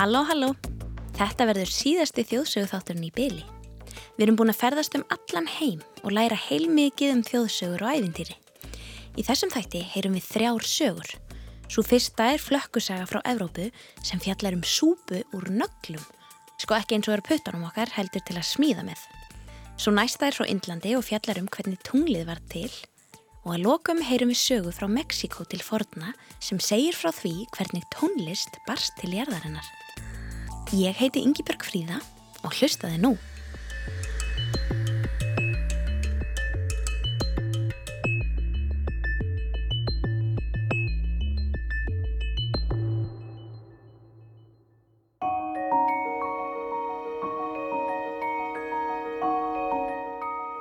Halló, halló. Þetta verður síðasti þjóðsögu þátturinn í byli. Við erum búin að ferðast um allan heim og læra heilmikið um þjóðsögur og ævintýri. Í þessum þætti heyrum við þrjár sögur. Svo fyrsta er flökkusaga frá Evrópu sem fjallar um súpu úr nöglum. Sko ekki eins og eru puttanum okkar heldur til að smíða með. Svo næsta er frá Indlandi og fjallar um hvernig tunglið var til. Og að lokum heyrum við sögu frá Mexiko til forna sem segir frá því hvernig tónlist barst til jærðarinnar. Ég heiti Yngibjörg Fríða og hlustaði nú.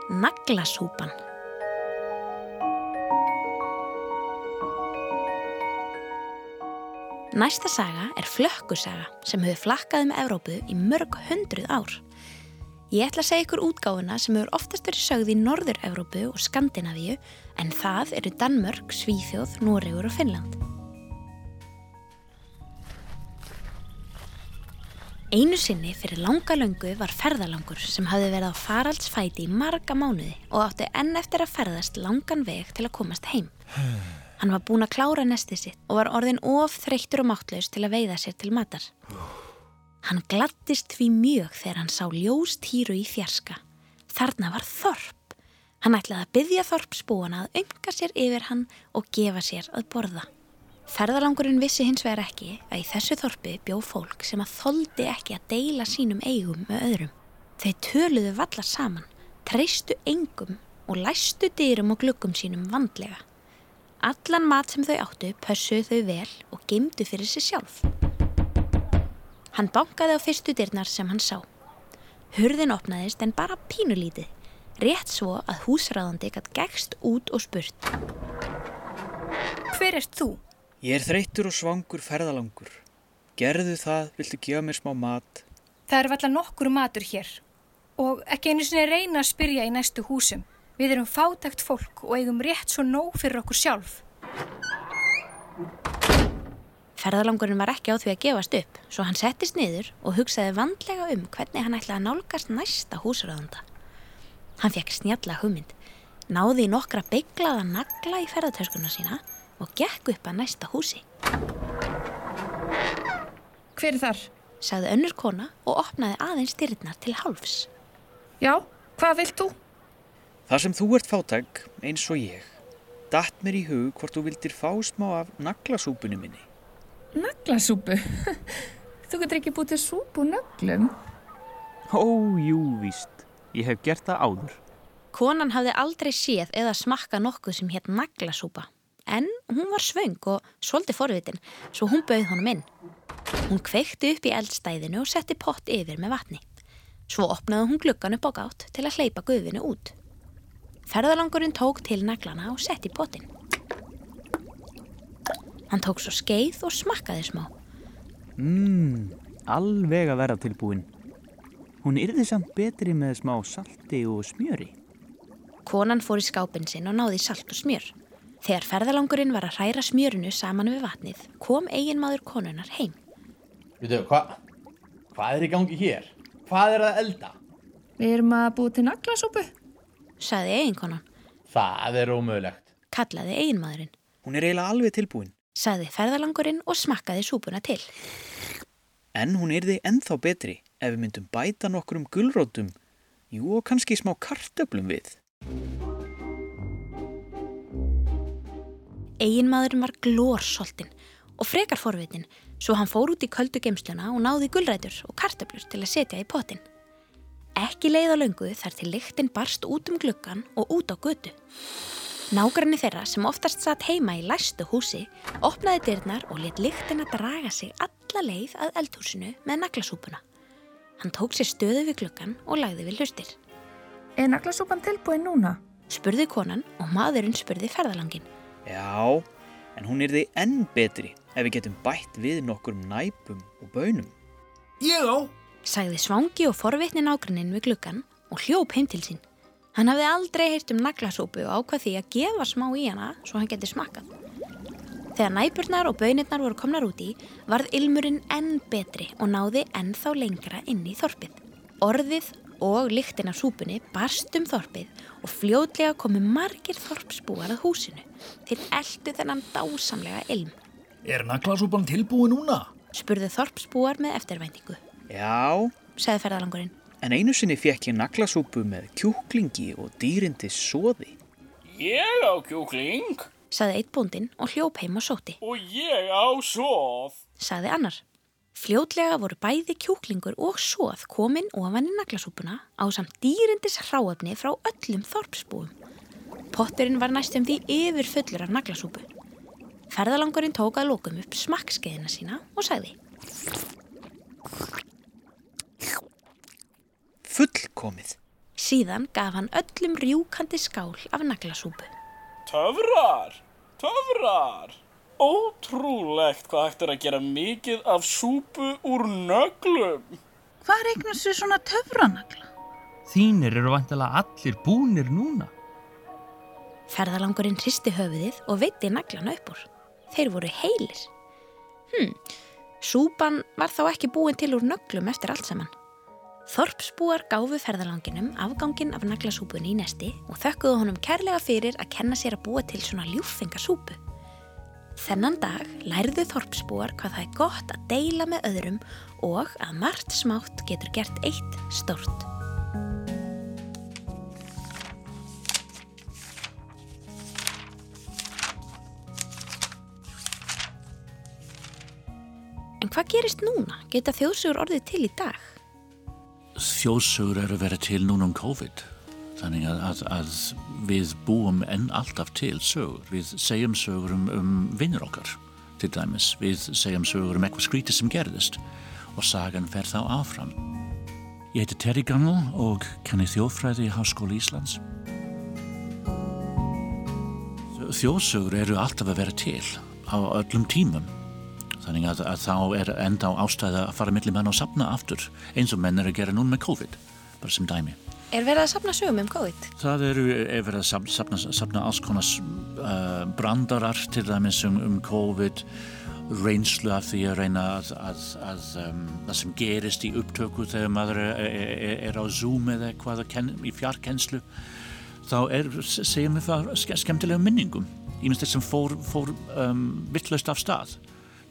Naglasúpan Næsta saga er flökkusaga sem hefur flakkað um Evrópu í mörg hundruð ár. Ég ætla að segja ykkur útgáfuna sem hefur oftast verið sögð í Norður-Evrópu og Skandinavíu en það eru Danmörk, Svíþjóð, Noregur og Finnland. Einu sinni fyrir langa löngu var ferðalangur sem hafði verið á faraldsfæti í marga mánuði og átti enn eftir að ferðast langan veg til að komast heim. Hann var búin að klára nestið sitt og var orðin of þreyttur og máttlaus til að veiða sér til matar. Hann glattist því mjög þegar hann sá ljóstýru í fjarska. Þarna var Þorp. Hann ætlaði að byggja Þorpsbúana að önga sér yfir hann og gefa sér að borða. Ferðalangurinn vissi hins vegar ekki að í þessu þorpi bjó fólk sem að þoldi ekki að deila sínum eigum með öðrum. Þau töluðu valla saman, treystu engum og læstu dyrum og gluggum sínum vandlega. Allan mat sem þau áttu pössuðu þau vel og gemdu fyrir sig sjálf. Hann bankaði á fyrstu dyrnar sem hann sá. Hurðin opnaðist en bara pínulítið, rétt svo að húsræðandi gætt gegst út og spurt. Hver ert þú? Ég er þreyttur og svangur ferðalangur. Gerðu það, viltu gefa mér smá mat? Það er valla nokkur matur hér og ekki einu sinni reyna að spyrja í næstu húsum. Við erum fátækt fólk og eigum rétt svo nóg fyrir okkur sjálf. Ferðalangurinn var ekki á því að gefast upp, svo hann settist niður og hugsaði vandlega um hvernig hann ætlaði að nálgast næsta húsröðanda. Hann fekk snjalla hugmynd, náði í nokkra bygglaða nagla í ferðartöskuna sína og gekk upp að næsta húsi. Hver er þar? sagði önnur kona og opnaði aðeins dyrnar til hálfs. Já, hvað vilt þú? Það sem þú ert fátæk, eins og ég, datt mér í hug hvort þú vildir fá smá af naglasúpunni minni. Naglasúpu? þú getur ekki bútið súpu nöglum? Ó, jú, víst. Ég hef gert það áður. Konan hafði aldrei séð eða smakka nokkuð sem hétt naglasúpa en hún var svöng og svolítið forvitin svo hún bauð honum inn. Hún kveikti upp í eldstæðinu og setti pott yfir með vatni. Svo opnaði hún gluggan upp á gátt til að hleypa guðinu út. Ferðalangurinn tók til naglana og setti pottin. Hann tók svo skeið og smakkaði smá. Mmm, alveg að vera tilbúin. Hún yrði samt betri með smá salti og smjöri. Konan fór í skápin sinn og náði salt og smjör. Þegar ferðalangurinn var að hræra smjörunu saman við vatnið kom eiginmaður konunar heim. Vitu, hvað hva er í gangi hér? Hvað er að elda? Við erum að búið til naglasúpu. Saði eiginkonan. Það er ómögulegt. Kallaði eiginmaðurinn. Hún er eiginlega alveg tilbúin. Saði ferðalangurinn og smakkaði súpuna til. En hún yrði enþá betri ef við myndum bæta nokkur um gullrótum. Jú og kannski smá kartöblum við. Eginmaðurinn var glórsoltinn og frekar forvitin svo hann fór út í köldu geimsluna og náði gullrætur og kartöflur til að setja í potin. Ekki leið á löngu þar til lyktinn barst út um gluggan og út á götu. Nágranni þeirra sem oftast satt heima í læstu húsi opnaði dyrnar og let lyktin að draga sig alla leið að eldhúsinu með naglasúpuna. Hann tók sér stöðu við gluggan og lagði við hlustir. Er naglasúpan tilbúin núna? Spurði konan og maðurinn spurði ferðalangin. Já, en hún er því enn betri ef við getum bætt við nokkur næpum og bönum. Ég á! Sagði svangi og forvitni nágranninn við gluggan og hljóp heim til sín. Hann hafði aldrei heyrt um naglasúpu og ákvað því að gefa smá í hana svo hann geti smakkað. Þegar næburnar og bönirnar voru komnar úti varð ilmurinn enn betri og náði enn þá lengra inn í þorpið. Orðið og lyktin af súpunni barst um þorpið og fljótlega komu margir þorpsbúar að húsinu til eldu þennan dásamlega ilm. Er naglasúpan tilbúið núna? Spurðu þorpsbúar með eftirvæntingu, Já, sagði ferðalangurinn. en einu sinni fekk ég naglasúpu með kjúklingi og dýrindi soði. Ég á kjúkling Sagði eitt bóndinn og hljóp heim og sóti, og ég á svoð. sagði annar. Fljótlega voru bæði kjúklingur og svoð komin ofan í naglasúpuna á samt dýrindis hráöfni frá öllum þorpsbúum. Potturinn var næstum því yfir fullur af naglasúpu. Ferðalangurinn tók að lókum upp smakkskeiðina sína og sagði Síðan gaf hann öllum rjúkandi skál af naglasúpu. Töfrar, töfrar. Ótrúlegt hvað hægt er að gera mikið af súpu úr nöglum. Hvað eignast sér svona töfranagla? Þínir eru vantilega allir búnir núna. Ferðalangurinn hristi höfuðið og veitti naglana upp úr. Þeir voru heilir. Hm, súpan var þá ekki búin til úr nöglum eftir allt saman. Þorpsbúar gáfu ferðalanginum afgangin af naglasúpunni í nesti og þökkuðu honum kærlega fyrir að kenna sér að búa til svona ljúfengasúpu. Þennan dag lærðu þorpsbúar hvað það er gott að deila með öðrum og að margt smátt getur gert eitt stórt. En hvað gerist núna? Geta þjóðsugur orðið til í dag? Þjóðsögur eru vera til núna um COVID. Þannig að, að, að við búum enn alltaf til sögur. Við segjum sögur um, um vinnur okkar til dæmis. Við segjum sögur um eitthvað skrítið sem gerðist og sagan fer þá áfram. Ég heiti Terry Gunnell og kenni þjóðfræði í Háskóli Íslands. Þjóðsögur eru alltaf að vera til á öllum tímum. Þannig að, að þá er enda á ástæða að fara millir menn og sapna aftur eins og menn eru að gera núna með COVID, bara sem dæmi. Er verið að sapna sögum um COVID? Það eru er verið að sapna, sapna, alls konar uh, brandarar til dæmis um, um COVID, reynslu af því að reyna að, að, að um, það sem gerist í upptöku þegar maður er, er, er á Zoom eða eitthvað í fjarkenslu, þá er, segjum við það, skemmtilega minningum, ímest þess sem fór, fór um, vittlaust af stað.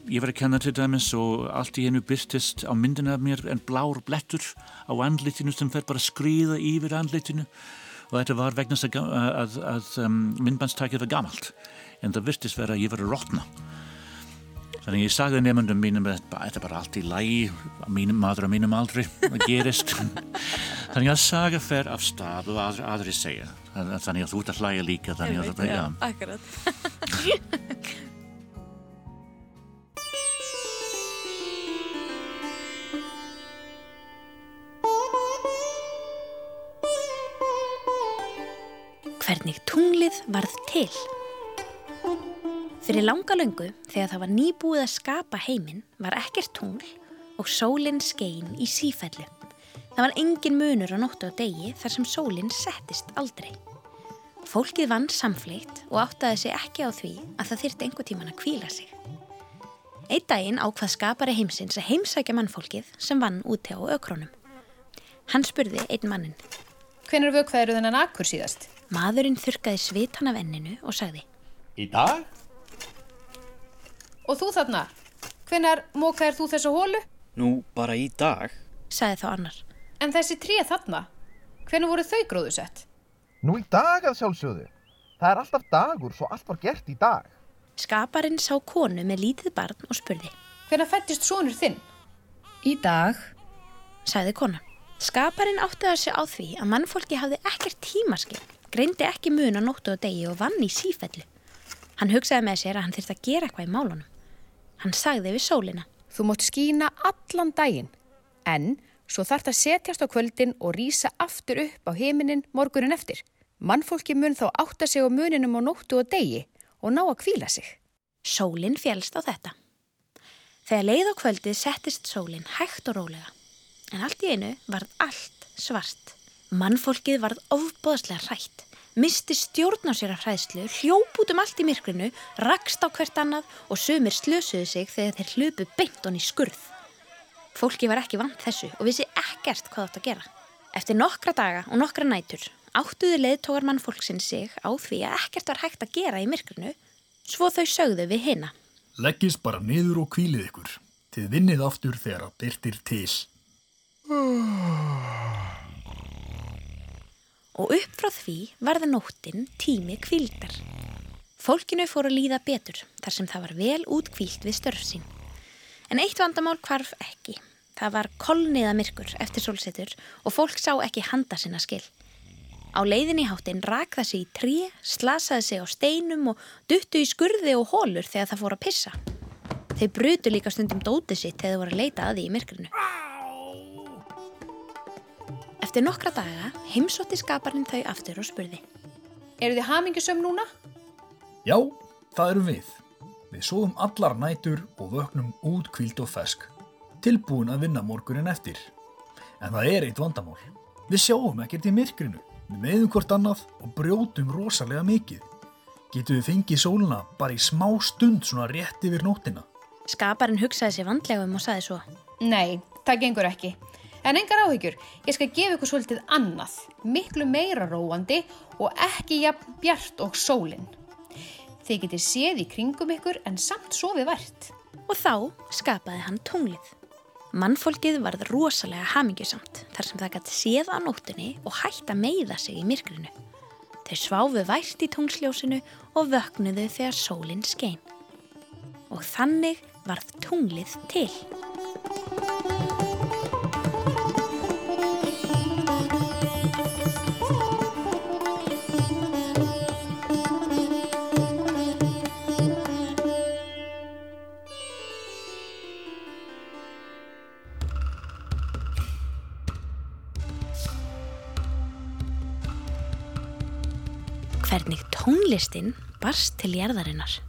Ég var að kenna til dæmis og allt í hennu byrtist á myndinu af mér en blár blettur á andlitinu sem fer bara að skrýða yfir andlitinu og þetta var vegna að, að, að um, myndbandstækið var gamalt en það byrtist vera að ég var að rótna. Þannig ég sagði nefnundum mínum að þetta er bara allt í lægi, mínum maður á mínum aldri, það gerist. þannig að saga fer af stað og aðri, aðri segja. Þannig að þú ert að hlæja líka. Þannig að, já, akkurat. hvernig tunglið varð til. Fyrir langa löngu, þegar það var nýbúið að skapa heiminn, var ekkert tungl og sólinn skein í sífellu. Það var engin munur á nóttu á degi þar sem sólinn settist aldrei. Fólkið vann samfleitt og áttaði sig ekki á því að það þyrti einhver tíman að kvíla sig. Eitt daginn ákvað skapari heimsins að heimsækja mannfólkið sem vann úti á ökrónum. Hann spurði einn mannin. Hvenær vökvaður þennan akkur síðast? Maðurinn þurkaði svitan af enninu og sagði Í dag? Og þú þarna? Hvenar mókaðir þú þessu hólu? Nú, bara í dag. Sagði þá annar. En þessi tré þarna? Hvenar voru þau gróðu sett? Nú í dag að sjálfsögðu. Það er alltaf dagur svo allt var gert í dag. Skaparinn sá konu með lítið barn og spurði. Hvenar fættist sonur þinn? Í dag, sagði konan. Skaparinn áttaði sig á því að mannfólki hafði ekkert tímaskil, greindi ekki mun á nóttu og degi og vann í sífellu. Hann hugsaði með sér að hann þurfti að gera eitthvað í málunum. Hann sagði við sólina. Þú mátt skína allan daginn, en svo þarf það setjast á kvöldin og rýsa aftur upp á heiminin morgunin eftir. Mannfólki mun þá átta sig á muninum á nóttu og degi og ná að kvíla sig. Sólinn fjælst á þetta. Þegar leið á kvöldið settist sólinn hægt og rólega. En allt í einu varð allt svart. Mannfólkið varð ofbóðslega hrætt. misti stjórn á sér af hræðslu, hljóp út um allt í myrkrinu, rakst á hvert annað og sumir slösuðu sig þegar þeir hlupu beint honni skurð. Fólki var ekki vant þessu og vissi ekkert hvað átt að gera. Eftir nokkra daga og nokkra nætur áttuði leðtógar mann fólksinn sig á því að ekkert var hægt að gera í myrkrinu, svo þau sögðu við hinna. Leggist bara niður og kvílið ykkur. Þið vinnið aftur þegar að byrtir til. Og upp frá því varði nóttin tími kvíldar. Fólkinu fór að líða betur þar sem það var vel útkvílt við störf sín. En eitt vandamál kvarf ekki. Það var kolniða myrkur eftir sólsetur og fólk sá ekki handa sinna skil. Á leiðin í háttin rak það sig í trí, slasaði sig á steinum og duttu í skurði og hólur þegar það fór að pissa. Þeir brutu líka stundum dótið sitt þegar þau voru að leita að því í myrkrinu. Eftir nokkra daga heimsótti skaparinn þau aftur og spurði. Eru þið hamingjusum núna? Já, það erum við. Við sóðum allar nætur og vöknum út kvíld og fesk. Tilbúin að vinna morgunin eftir. En það er eitt vandamál. Við sjáum ekkert í myrkrinu. Við meðum hvort annað og brjótum rosalega mikið. Getum við fengið sóluna bara í smá stund svona rétt yfir nóttina? Skaparinn hugsaði sér vandlega um og saði svo. Nei, það gengur ekki. En engar áhyggjur, ég skal gefa ykkur svolítið annað, miklu meira róandi og ekki jafn bjart og sólinn. Þið getið séð í kringum ykkur en samt sofið vært. Og þá skapaði hann tunglið. Mannfólkið varð rosalega hamingjusamt þar sem það gæti séð á nóttunni og hægt að meiða sig í myrkrinu. Þau sváfu vært í tungsljósinu og vöknuðu þegar sólinn skein. Og þannig varð tunglið til. Tónlistin barst til jærðarinnar.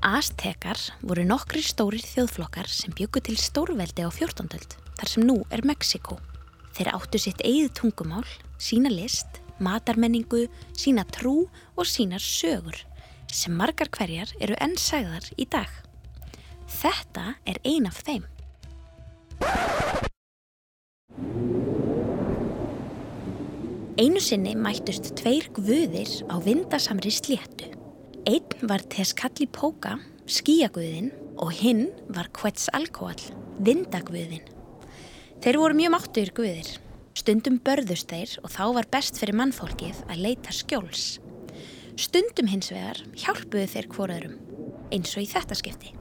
Aztekar voru nokkri stórir þjóðflokkar sem byggu til stórveldi á 14. öld, þar sem nú er Mexiko. Þeir áttu sitt eigið tungumál, sína list, matarmenningu, sína trú og sínar sögur, sem margar hverjar eru enn sagðar í dag. Þetta er ein af þeim. Einu sinni mættust tveir guðir á vindasamri sléttu. Einn var Tezcatlipoca, skíaguðin og hinn var Quetzalcoatl, vindaguðin. Þeir voru mjög máttuður guðir. Stundum börðust þeir og þá var best fyrir mannfólkið að leita skjóls. Stundum hins vegar hjálpuðu þeir hvoraðurum, eins og í þetta skipti.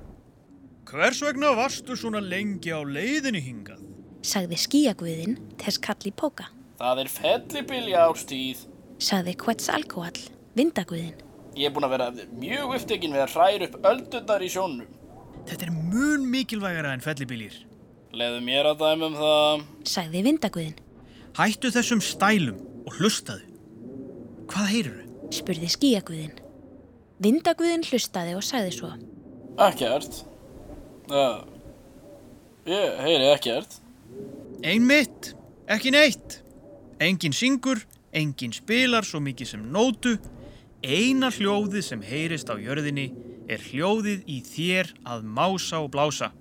Hvers vegna varstu svona lengi á leiðinu hingað? Sagði skíaguðin Tezcatlipoca. Það er fellibili ástíð. Sagði Quetzalcoatl, vindaguðin. Ég er búin að vera mjög upptekinn við að hræra upp öldurnar í sjónum. Þetta er mun mikilvægara en fellibilir. Leðu mér að dæma um það. Sagði vindaguðin. Hættu þessum stælum og hlustaðu. Hvað heyrur þau? Spurði skíaguðin. Vindaguðin hlustaði og sagði svo. Ekkert. Uh, ég heyri ekkert. Einmitt, ekki neitt. Engin syngur, engin spilar svo mikið sem nótu. Eina hljóðið sem heyrist á jörðinni er hljóðið í þér að mása og blása.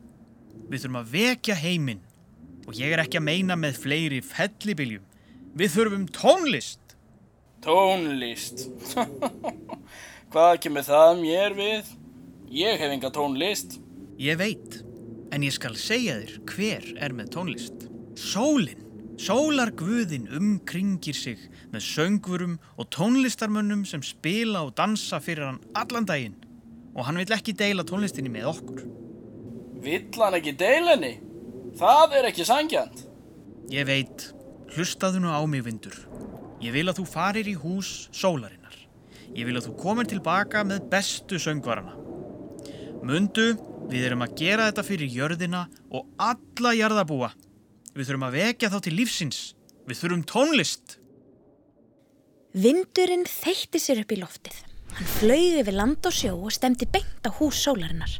Við þurfum að vekja heiminn og ég er ekki að meina með fleiri fellibiljum. Við þurfum tónlist. Tónlist. Hvað kemur það mér við? Ég hef enga tónlist. Ég veit, en ég skal segja þér hver er með tónlist. Sólinn. Sólarguðin umkringir sig með söngvurum og tónlistarmönnum sem spila og dansa fyrir hann allan daginn og hann vill ekki deila tónlistinni með okkur. Vill hann ekki deila henni? Það er ekki sangjant. Ég veit, hlustaðu nú á mig vindur. Ég vil að þú farir í hús sólarinnar. Ég vil að þú komir tilbaka með bestu söngvarana. Mundu, við erum að gera þetta fyrir jörðina og alla jarðabúa. Við þurfum að vekja þá til lífsins. Við þurfum tónlist. Vindurinn þeitti sér upp í loftið. Hann flög yfir land og sjó og stemdi beint á hús sólarinnar.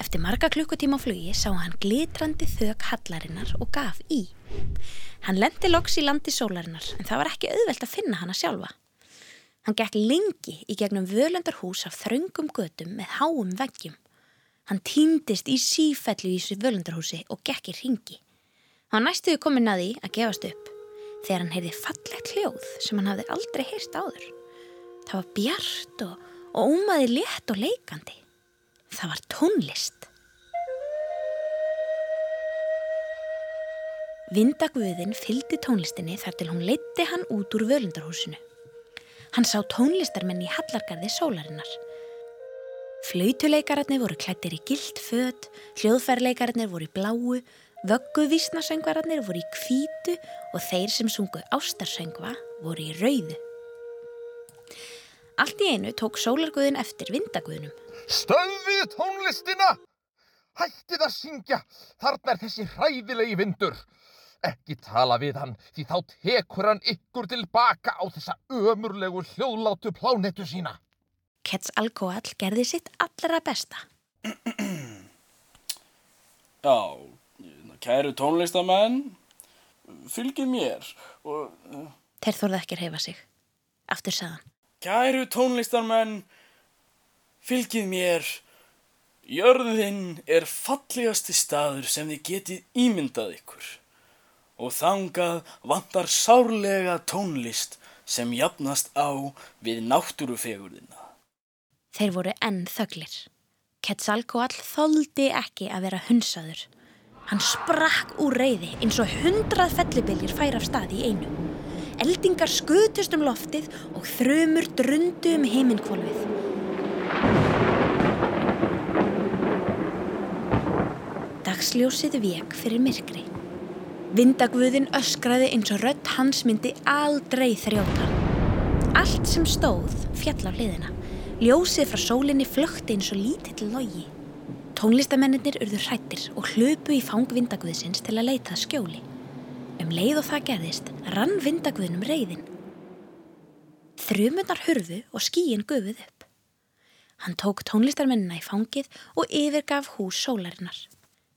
Eftir marga klukkutíma á flugi sá hann glitrandi þök hallarinnar og gaf í. Hann lendi loks í landi sólarinnar en það var ekki auðvelt að finna hana sjálfa. Hann gekk lengi í gegnum völundarhús af þröngum götum með háum veggjum. Hann týndist í sífellu í þessu völundarhúsi og gekk í ringi. Hann næstuði komin að því að gefast upp þegar hann heyrði fallegt hljóð sem hann hafði aldrei heyrst áður. Það var bjart og, og ómaði létt og leikandi. Það var tónlist. Vindagvöðin fyldi tónlistinni þar til hún leitti hann út úr völundarhúsinu. Hann sá tónlistarmenn í hallargarði sólarinnar. Flautuleikararnir voru klættir í gild född, hljóðfærleikararnir voru í bláu, vögguvísnasöngvararnir voru í kvítu og þeir sem sungu ástarsöngva voru í rauðu. Allt í einu tók sólarguðin eftir vindaguðinum. Stöðvið tónlistina! Hættið að syngja, þarna er þessi hræðilegi vindur. Ekki tala við hann því þá tekur hann ykkur tilbaka á þessa ömurlegu hljóðlátu plánettu sína. Kets Alkohall gerði sitt allra besta. Já, kæru tónlistamenn, fylgið mér og... Þeir þorði ekki að reyfa sig. Aftur saðan. Kæru tónlistarmenn, fylgið mér. Jörðin er fallegasti staður sem þið getið ímyndað ykkur og þangað vantar sárlega tónlist sem jafnast á við náttúrufegurðina. Þeir voru enn þöglir. Quetzalcoatl þóldi ekki að vera hunsaður. Hann sprakk úr reyði eins og hundrað fellibiljir fær af stað í einu. Eldingar skutust um loftið og þrömur drundu um heiminkvolvið. Dagsljósið vek fyrir myrkri. Vindagvöðin öskraði eins og rött hans myndi aldrei þrjóta. Allt sem stóð fjall á hliðina. Ljósið frá sólinni flökti eins og lítill logi. Tónlistamennir urður hrættir og hlöpu í fang vindagvöðsins til að leita skjóli. Um leið og það gerðist rann vindagvöðnum reyðin. Þrjumunar hurfu og skíin gufuð upp. Hann tók tónlistarmennina í fangið og yfirgaf hús sólarinnar.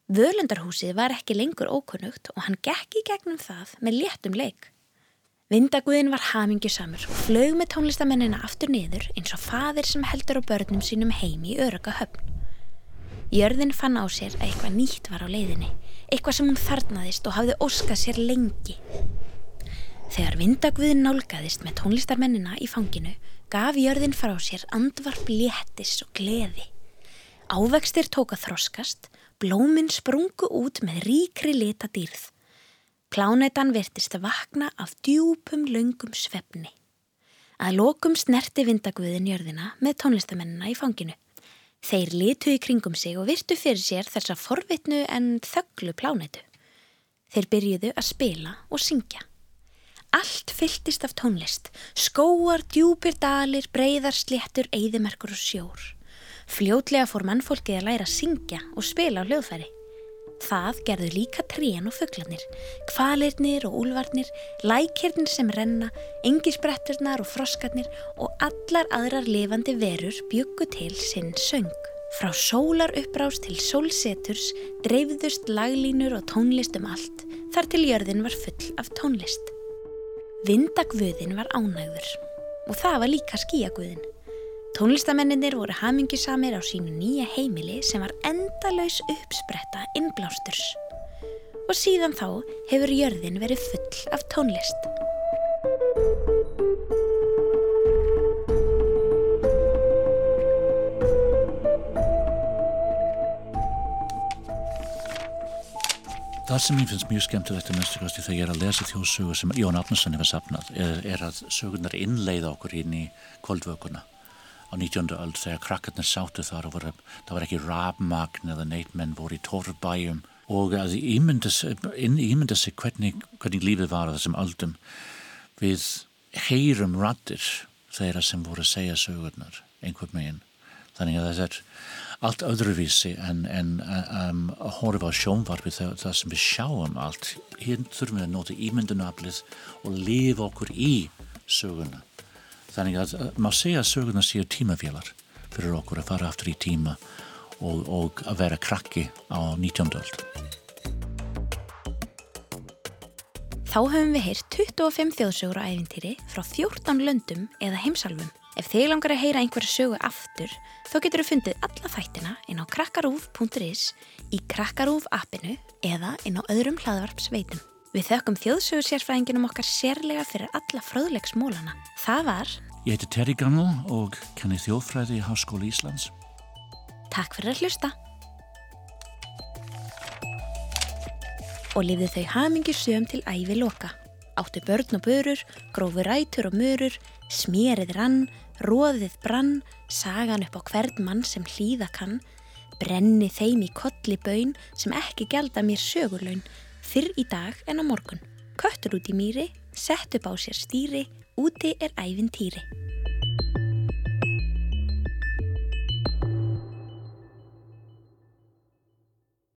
Völundarhúsið var ekki lengur ókunnugt og hann gekk í gegnum það með léttum leik. Vindagúðin var hamingjusamur og flög með tónlistamennina aftur niður eins og fadir sem heldur á börnum sínum heim í öruga höfn. Jörðin fann á sér að eitthvað nýtt var á leiðinni, eitthvað sem hún þarnaðist og hafði óskað sér lengi. Þegar vindagúðin nálgæðist með tónlistarmennina í fanginu, gaf jörðin frá sér andvarp léttis og gleði. Ávextir tóka þroskast, blóminn sprungu út með ríkri lita dýrð. Plánetan virtist að vakna af djúpum laungum svefni. Að lokum snerti vindagvöðin jörðina með tónlistamennina í fanginu. Þeir litu í kringum sig og virtu fyrir sér þessa forvitnu en þögglu plánetu. Þeir byrjuðu að spila og syngja. Allt fylltist af tónlist, skóar, djúpir dalir, breyðar, sléttur, eigðimerkur og sjór. Fljótlega fór mannfólkið að læra að syngja og spila á hljóðfæri. Það gerðu líka trén og fugglarnir, kvalirnir og úlvarnir, lækirnir sem renna, engisbretturnar og froskarnir og allar aðrar lifandi verur byggu til sinn söng. Frá sólar uppbrás til sólseturs dreifðust laglínur og tónlist um allt þar til jörðin var full af tónlist. Vindagvöðin var ánægður og það var líka skíagvöðin. Tónlistamennir voru hamingjusamir á sínu nýja heimili sem var endalaus uppspretta innblásturs. Og síðan þá hefur jörðin verið full af tónlist. Það sem ég finnst mjög skemmtilegt minnstu kosti þegar ég er að lesa þjóðsögur sem Jón Atnarsson hefur sapnað er, að sögurnar innleiða okkur inn í kvöldvökunna á 19. öld þegar krakkarnir sáttu þar og voru, það var ekki rafmagn eða neitt menn voru í torfbæjum. Og að ímynda, sig hvernig, hvernig lífið var á þessum öldum. Við heyrum rattir þeirra sem voru að segja sögurnar einhvern meginn þannig að það er allt öðruvísi en, en um, að horfa á sjónvarpi það, það sem við sjáum allt. Hérna þurfum við að nota ímyndunaflið og lifa okkur í söguna þannig að maður segja að söguna séu tímavélar fyrir okkur að fara aftur í tíma og, og að vera krakki á 19. öld. Þá höfum við heyrt 25 þjóðsögur á æfintýri frá 14 löndum eða heimsálfum. Ef þið langar að heyra einhverja sögu aftur, þá getur þú fundið alla þættina inn á krakkarúf.is, í krakkarúf appinu eða inn á öðrum hlaðvarpsveitum. Við þökkum þjóðsögur sérfræðinginum okkar sérlega fyrir alla fröðlegsmólana. Það var... Ég heiti Terry Gunnell og kenni þjóðfræði í Háskóli Íslands. Takk fyrir að hlusta. Og lifðu þau hamingi söm til ævi loka. Áttu börn og börur, grófu rætur og mörur, smérið rann, róðið brann, sagan upp á hvern mann sem hlýða kann, brenni þeim í kolli baun sem ekki gelda mér sögurlaun, fyrr í dag en á morgun. Köttur út í mýri, sett upp á sér stýri, úti er æfin týri.